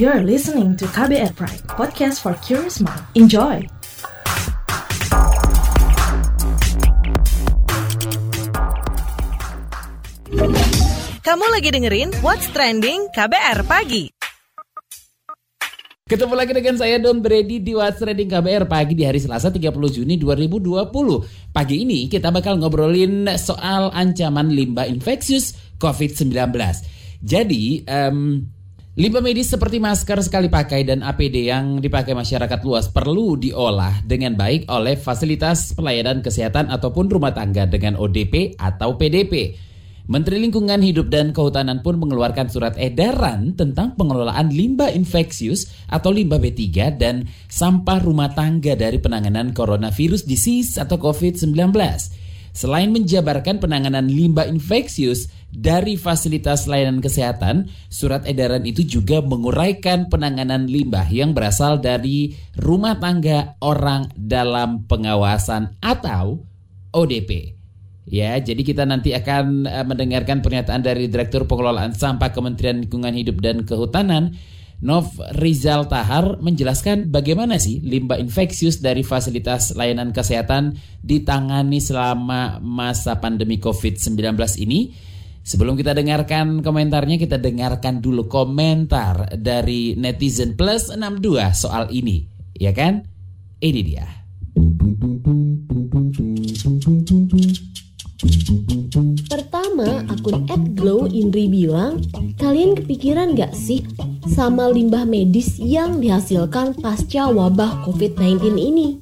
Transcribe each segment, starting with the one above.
You're listening to KBR Pride, podcast for curious mind. Enjoy! Kamu lagi dengerin What's Trending KBR Pagi. Ketemu lagi dengan saya Don Brady di What's Trending KBR pagi di hari Selasa 30 Juni 2020. Pagi ini kita bakal ngobrolin soal ancaman limbah infeksius COVID-19. Jadi, um, limbah medis seperti masker sekali pakai dan APD yang dipakai masyarakat luas perlu diolah dengan baik oleh fasilitas pelayanan kesehatan ataupun rumah tangga dengan ODP atau PDP. Menteri Lingkungan Hidup dan Kehutanan pun mengeluarkan surat edaran tentang pengelolaan limbah infeksius atau limbah B3 dan sampah rumah tangga dari penanganan coronavirus disease atau COVID-19. Selain menjabarkan penanganan limbah infeksius dari fasilitas layanan kesehatan, surat edaran itu juga menguraikan penanganan limbah yang berasal dari rumah tangga orang dalam pengawasan atau ODP. Ya, jadi kita nanti akan uh, mendengarkan pernyataan dari Direktur Pengelolaan Sampah Kementerian Lingkungan Hidup dan Kehutanan, Nov Rizal Tahar menjelaskan bagaimana sih limbah infeksius dari fasilitas layanan kesehatan ditangani selama masa pandemi COVID-19 ini. Sebelum kita dengarkan komentarnya, kita dengarkan dulu komentar dari netizen plus 62 soal ini, ya kan? Ini dia. Pertama, akun @glowindri bilang, kalian kepikiran gak sih sama limbah medis yang dihasilkan pasca wabah COVID-19 ini?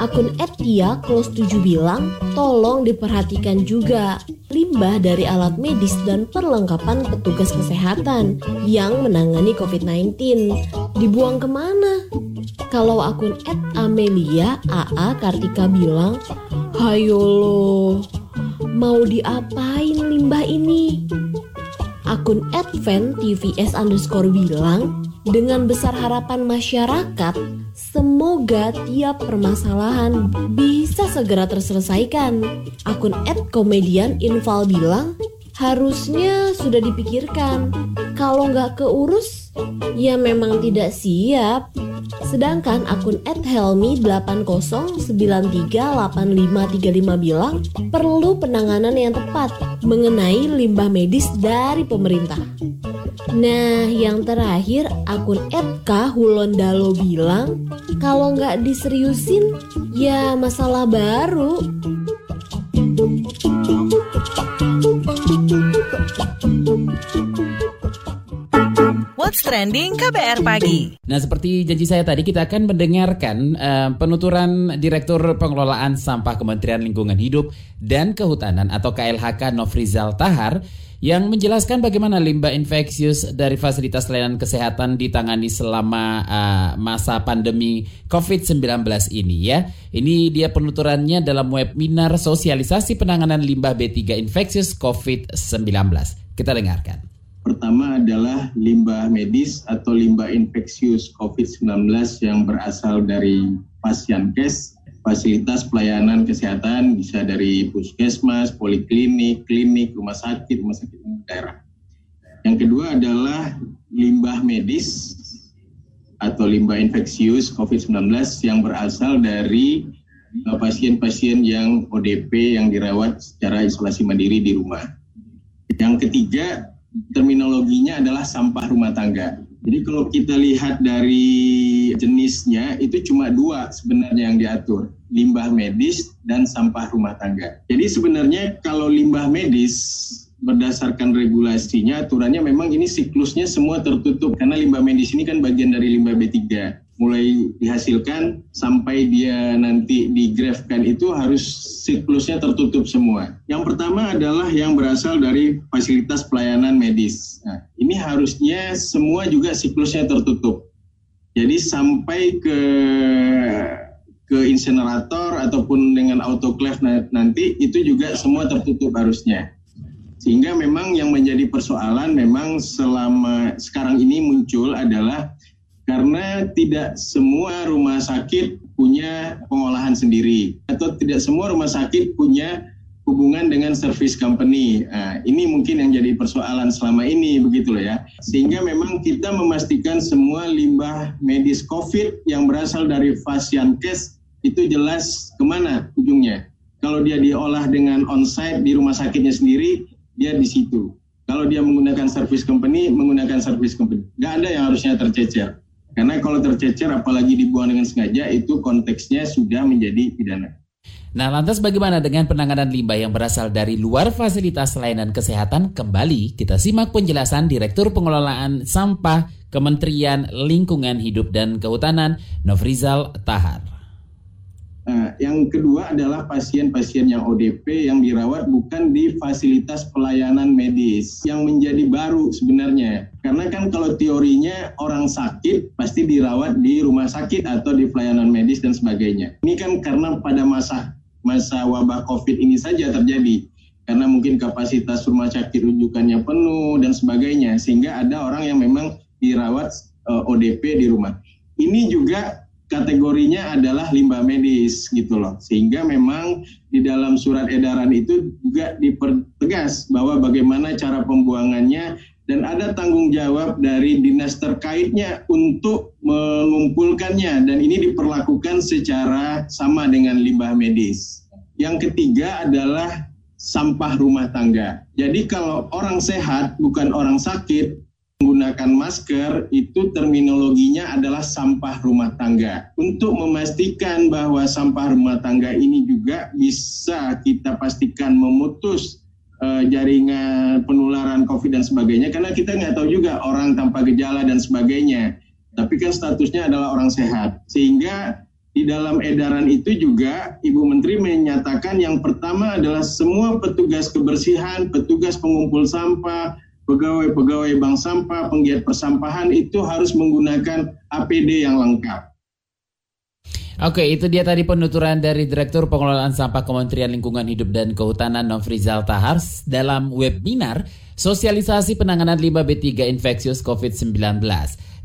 Akun @tia close 7 bilang, tolong diperhatikan juga limbah dari alat medis dan perlengkapan petugas kesehatan yang menangani COVID-19. Dibuang ke mana? Kalau akun @amelia AA Kartika bilang, Hayo loh, Mau diapain limbah ini? Akun Advent TVS underscore bilang, dengan besar harapan masyarakat, semoga tiap permasalahan bisa segera terselesaikan. Akun @komedian Inval bilang, harusnya sudah dipikirkan. Kalau nggak keurus, ya memang tidak siap. Sedangkan akun @helmi80938535 bilang perlu penanganan yang tepat mengenai limbah medis dari pemerintah. Nah, yang terakhir akun @khulondalo bilang kalau nggak diseriusin ya masalah baru. What's Trending KBR Pagi. Nah, seperti janji saya tadi, kita akan mendengarkan uh, penuturan Direktur Pengelolaan Sampah Kementerian Lingkungan Hidup dan Kehutanan atau KLHK Nofrizal Tahar yang menjelaskan bagaimana limbah infeksius dari fasilitas layanan kesehatan ditangani selama uh, masa pandemi COVID-19 ini ya. Ini dia penuturannya dalam webinar sosialisasi penanganan limbah B3 infeksius COVID-19. Kita dengarkan. Pertama adalah limbah medis atau limbah infeksius COVID-19 yang berasal dari pasien kes, fasilitas pelayanan kesehatan bisa dari puskesmas, poliklinik, klinik, rumah sakit, rumah sakit daerah. Yang kedua adalah limbah medis atau limbah infeksius COVID-19 yang berasal dari pasien-pasien yang ODP yang dirawat secara isolasi mandiri di rumah. Yang ketiga terminologinya adalah sampah rumah tangga. Jadi kalau kita lihat dari jenisnya itu cuma dua sebenarnya yang diatur, limbah medis dan sampah rumah tangga. Jadi sebenarnya kalau limbah medis berdasarkan regulasinya aturannya memang ini siklusnya semua tertutup karena limbah medis ini kan bagian dari limbah B3 mulai dihasilkan sampai dia nanti digrafkan itu harus siklusnya tertutup semua. Yang pertama adalah yang berasal dari fasilitas pelayanan medis. Nah, ini harusnya semua juga siklusnya tertutup. Jadi sampai ke ke insinerator ataupun dengan autoclave nanti itu juga semua tertutup harusnya. Sehingga memang yang menjadi persoalan memang selama sekarang ini muncul adalah karena tidak semua rumah sakit punya pengolahan sendiri atau tidak semua rumah sakit punya hubungan dengan service company. Nah, ini mungkin yang jadi persoalan selama ini begitu loh ya. Sehingga memang kita memastikan semua limbah medis COVID yang berasal dari Fasiankes itu jelas ke mana ujungnya. Kalau dia diolah dengan onsite di rumah sakitnya sendiri, dia di situ. Kalau dia menggunakan service company, menggunakan service company. Nggak ada yang harusnya tercecer. Karena kalau tercecer apalagi dibuang dengan sengaja itu konteksnya sudah menjadi pidana. Nah, lantas bagaimana dengan penanganan limbah yang berasal dari luar fasilitas layanan kesehatan? Kembali kita simak penjelasan Direktur Pengelolaan Sampah Kementerian Lingkungan Hidup dan Kehutanan, Nofrizal Tahar. Nah, yang kedua adalah pasien-pasien yang ODP yang dirawat bukan di fasilitas pelayanan medis yang menjadi baru sebenarnya. Karena kan kalau teorinya orang sakit pasti dirawat di rumah sakit atau di pelayanan medis dan sebagainya. Ini kan karena pada masa masa wabah COVID ini saja terjadi karena mungkin kapasitas rumah sakit rujukannya penuh dan sebagainya sehingga ada orang yang memang dirawat eh, ODP di rumah. Ini juga kategorinya adalah limbah medis gitu loh. Sehingga memang di dalam surat edaran itu juga dipertegas bahwa bagaimana cara pembuangannya dan ada tanggung jawab dari dinas terkaitnya untuk mengumpulkannya dan ini diperlakukan secara sama dengan limbah medis. Yang ketiga adalah sampah rumah tangga. Jadi kalau orang sehat bukan orang sakit menggunakan masker itu terminologinya adalah sampah rumah tangga. Untuk memastikan bahwa sampah rumah tangga ini juga bisa kita pastikan memutus uh, jaringan penularan COVID dan sebagainya, karena kita nggak tahu juga orang tanpa gejala dan sebagainya. Tapi kan statusnya adalah orang sehat, sehingga di dalam edaran itu juga Ibu Menteri menyatakan yang pertama adalah semua petugas kebersihan, petugas pengumpul sampah, pegawai-pegawai bank sampah, penggiat persampahan itu harus menggunakan APD yang lengkap. Oke, itu dia tadi penuturan dari Direktur Pengelolaan Sampah Kementerian Lingkungan Hidup dan Kehutanan Nofrizal Tahars dalam webinar Sosialisasi Penanganan Limbah B3 Infeksius COVID-19.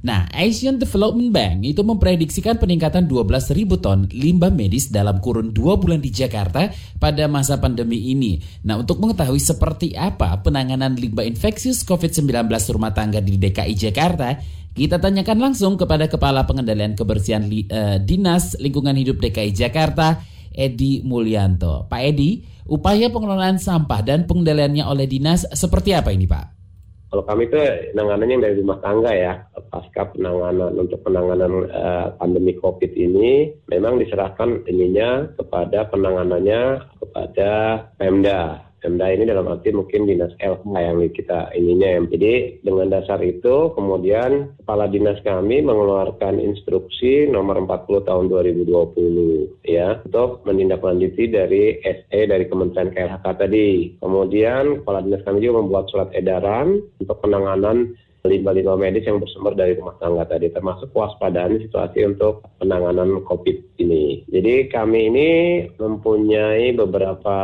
Nah, Asian Development Bank itu memprediksikan peningkatan 12 ribu ton limbah medis dalam kurun dua bulan di Jakarta pada masa pandemi ini. Nah, untuk mengetahui seperti apa penanganan limbah infeksius COVID-19 rumah tangga di DKI Jakarta, kita tanyakan langsung kepada Kepala Pengendalian Kebersihan uh, Dinas Lingkungan Hidup DKI Jakarta, Edi Mulyanto. Pak Edi, upaya pengelolaan sampah dan pengendaliannya oleh dinas seperti apa ini Pak? Kalau kami itu penanganannya dari rumah tangga ya, pasca penanganan untuk penanganan uh, pandemi COVID ini memang diserahkan ininya kepada penanganannya kepada Pemda Pemda ini dalam arti mungkin dinas LK yang kita ininya ya. Jadi dengan dasar itu kemudian kepala dinas kami mengeluarkan instruksi nomor 40 tahun 2020 ya untuk menindaklanjuti dari SE dari Kementerian KLHK tadi. Kemudian kepala dinas kami juga membuat surat edaran untuk penanganan limbah-limbah medis yang bersumber dari rumah tangga tadi, termasuk kewaspadaan situasi untuk penanganan COVID ini. Jadi kami ini mempunyai beberapa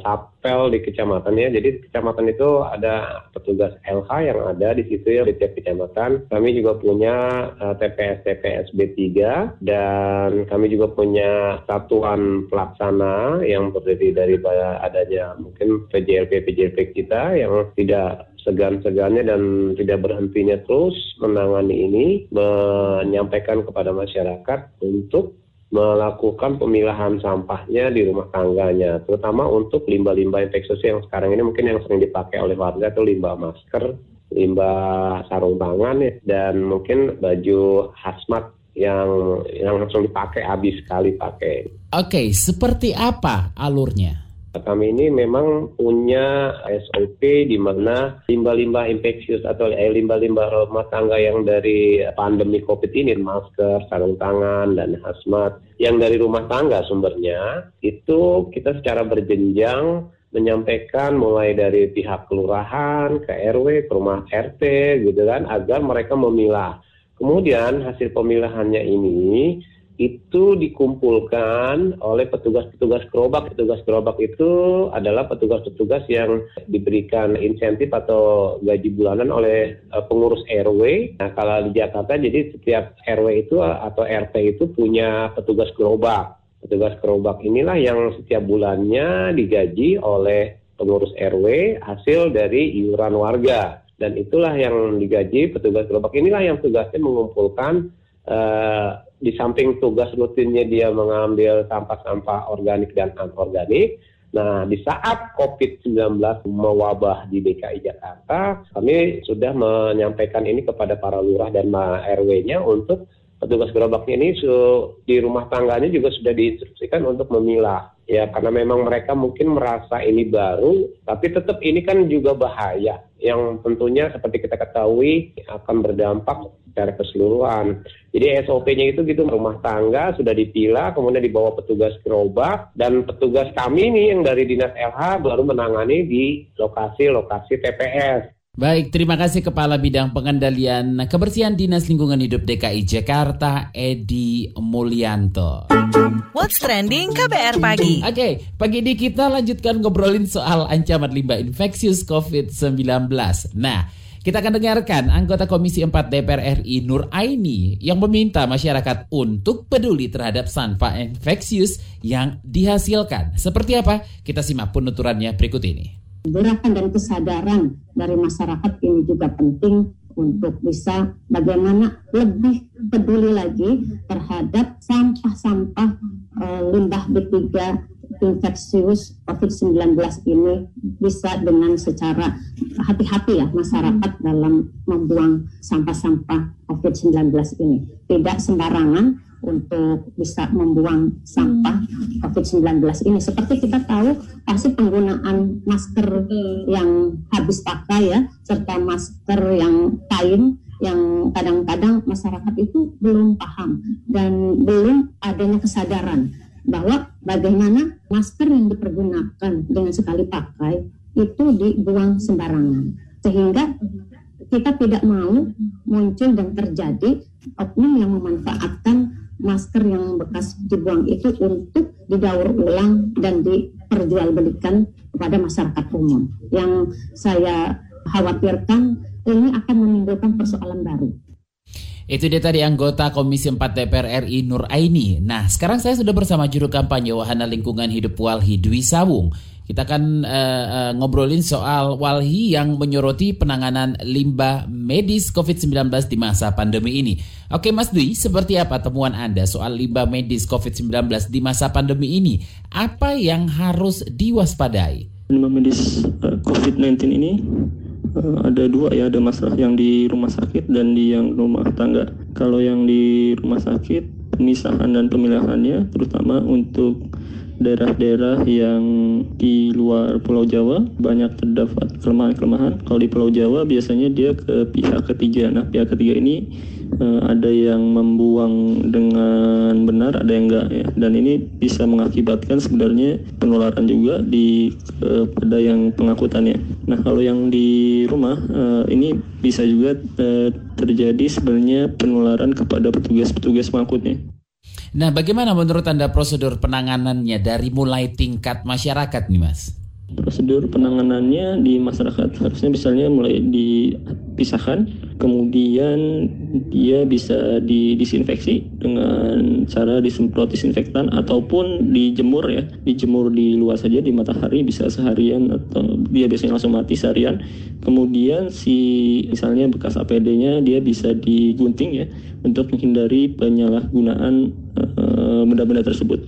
sapel di kecamatan ya. Jadi kecamatan itu ada petugas LH yang ada di situ ya di tiap kecamatan. Kami juga punya uh, TPS TPS B3 dan kami juga punya satuan pelaksana yang terdiri dari adanya mungkin PJLP PJLP kita yang tidak segan-segannya dan tidak berhentinya terus menangani ini, menyampaikan kepada masyarakat untuk melakukan pemilahan sampahnya di rumah tangganya, terutama untuk limbah-limbah infeksius yang sekarang ini mungkin yang sering dipakai oleh warga itu limbah masker, limbah sarung tangan ya, dan mungkin baju hazmat yang yang langsung dipakai habis sekali pakai. Oke, seperti apa alurnya? Kami ini memang punya SOP di mana limbah-limbah infeksius atau eh, limbah-limbah rumah tangga yang dari pandemi COVID ini, masker, sarung tangan, dan hazmat, yang dari rumah tangga sumbernya, itu kita secara berjenjang menyampaikan mulai dari pihak kelurahan ke RW, ke rumah RT gitu kan, agar mereka memilah. Kemudian hasil pemilahannya ini itu dikumpulkan oleh petugas-petugas gerobak. Petugas gerobak itu adalah petugas-petugas yang diberikan insentif atau gaji bulanan oleh uh, pengurus RW. Nah, kalau di Jakarta jadi setiap RW itu atau RT itu punya petugas gerobak. petugas kerobak inilah yang setiap bulannya digaji oleh pengurus RW hasil dari iuran warga dan itulah yang digaji petugas gerobak inilah yang tugasnya mengumpulkan uh, di samping tugas rutinnya dia mengambil sampah-sampah organik dan anorganik Nah, di saat COVID-19 mewabah di DKI Jakarta, kami sudah menyampaikan ini kepada para lurah dan RW-nya untuk petugas gerobaknya ini di rumah tangganya juga sudah diinstruksikan untuk memilah. Ya karena memang mereka mungkin merasa ini baru tapi tetap ini kan juga bahaya. Yang tentunya seperti kita ketahui akan berdampak secara keseluruhan. Jadi SOP-nya itu gitu rumah tangga sudah dipilah kemudian dibawa petugas gerobak dan petugas kami ini yang dari Dinas LH baru menangani di lokasi-lokasi TPS. Baik, terima kasih Kepala Bidang Pengendalian Kebersihan Dinas Lingkungan Hidup DKI Jakarta, Edi Mulyanto. What's Trending KBR Pagi Oke, pagi ini kita lanjutkan ngobrolin soal ancaman limbah infeksius COVID-19. Nah, kita akan dengarkan anggota Komisi 4 DPR RI Nur Aini yang meminta masyarakat untuk peduli terhadap sampah infeksius yang dihasilkan. Seperti apa? Kita simak penuturannya berikut ini gerakan dan kesadaran dari masyarakat ini juga penting untuk bisa bagaimana lebih peduli lagi terhadap sampah-sampah e, limbah B3 infeksius COVID-19 ini bisa dengan secara hati-hati ya masyarakat dalam membuang sampah-sampah COVID-19 ini. Tidak sembarangan untuk bisa membuang sampah COVID-19 ini. Seperti kita tahu, pasti penggunaan masker yang habis pakai ya, serta masker yang kain yang kadang-kadang masyarakat itu belum paham dan belum adanya kesadaran bahwa bagaimana masker yang dipergunakan dengan sekali pakai itu dibuang sembarangan sehingga kita tidak mau muncul dan terjadi oknum yang memanfaatkan masker yang bekas dibuang itu untuk didaur ulang dan diperjualbelikan kepada masyarakat umum. Yang saya khawatirkan ini akan menimbulkan persoalan baru. Itu dia tadi anggota Komisi 4 DPR RI Nur Aini. Nah, sekarang saya sudah bersama juru kampanye Wahana Lingkungan Hidup Walhi Dwi Sawung. Kita akan uh, uh, ngobrolin soal Walhi yang menyoroti penanganan limbah medis COVID-19 di masa pandemi ini. Oke Mas Dwi, seperti apa temuan Anda soal limbah medis COVID-19 di masa pandemi ini? Apa yang harus diwaspadai? Limbah medis uh, COVID-19 ini ada dua ya, ada masalah yang di rumah sakit dan di yang rumah tangga. Kalau yang di rumah sakit, pemisahan dan pemilahannya terutama untuk daerah-daerah yang di luar Pulau Jawa banyak terdapat kelemahan-kelemahan. Kalau di Pulau Jawa biasanya dia ke pihak ketiga. Nah, pihak ketiga ini uh, ada yang membuang dengan benar, ada yang enggak ya. Dan ini bisa mengakibatkan sebenarnya penularan juga di kepada yang pengangkutannya. Nah, kalau yang di rumah uh, ini bisa juga uh, terjadi sebenarnya penularan kepada petugas-petugas pengangkutnya. Nah, bagaimana menurut Anda prosedur penanganannya dari mulai tingkat masyarakat nih, Mas? Prosedur penanganannya di masyarakat harusnya misalnya mulai dipisahkan, kemudian dia bisa didisinfeksi dengan cara disemprot disinfektan ataupun dijemur ya, dijemur di luar saja di matahari bisa seharian atau dia biasanya langsung mati seharian. Kemudian si misalnya bekas APD-nya dia bisa digunting ya untuk menghindari penyalahgunaan uh, benda-benda tersebut.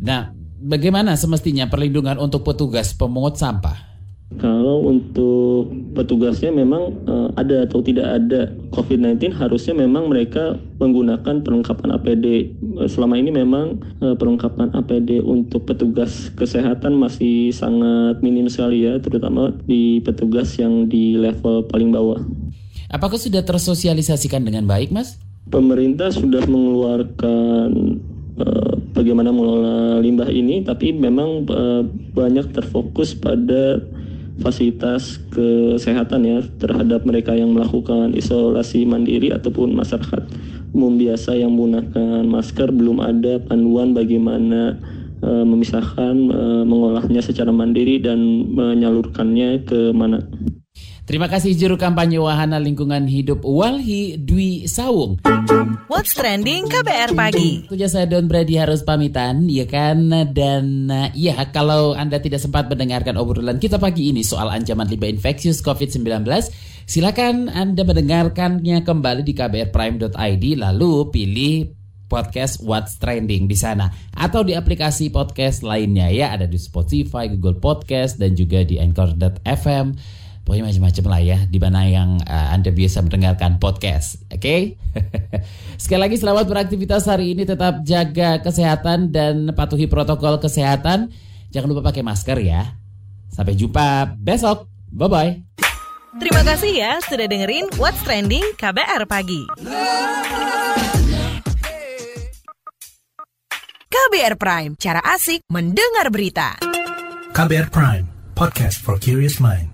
Nah, bagaimana semestinya perlindungan untuk petugas pemungut sampah? Kalau untuk petugasnya memang uh, ada atau tidak ada COVID-19 harusnya memang mereka menggunakan perlengkapan APD. Selama ini memang uh, perlengkapan APD untuk petugas kesehatan masih sangat minim sekali ya, terutama di petugas yang di level paling bawah. Apakah sudah tersosialisasikan dengan baik, Mas? Pemerintah sudah mengeluarkan uh, bagaimana mengelola limbah ini, tapi memang uh, banyak terfokus pada fasilitas kesehatan ya terhadap mereka yang melakukan isolasi mandiri ataupun masyarakat umum biasa yang menggunakan masker belum ada panduan bagaimana uh, memisahkan uh, mengolahnya secara mandiri dan menyalurkannya ke mana. Terima kasih juru kampanye Wahana Lingkungan Hidup Walhi Dwi Sawung. What's Trending KBR Pagi. Tentunya saya Don Brady harus pamitan, ya kan? Dan uh, ya kalau Anda tidak sempat mendengarkan obrolan kita pagi ini soal ancaman limbah infeksius COVID-19, silakan Anda mendengarkannya kembali di kbrprime.id lalu pilih podcast What's Trending di sana atau di aplikasi podcast lainnya ya ada di Spotify, Google Podcast dan juga di Anchor.fm. Pokoknya macam-macam lah ya di mana yang uh, Anda biasa mendengarkan podcast. Oke. Okay? Sekali lagi selamat beraktivitas hari ini tetap jaga kesehatan dan patuhi protokol kesehatan. Jangan lupa pakai masker ya. Sampai jumpa besok. Bye bye. Terima kasih ya sudah dengerin What's Trending KBR Pagi. KBR Prime, cara asik mendengar berita. KBR Prime, podcast for curious mind.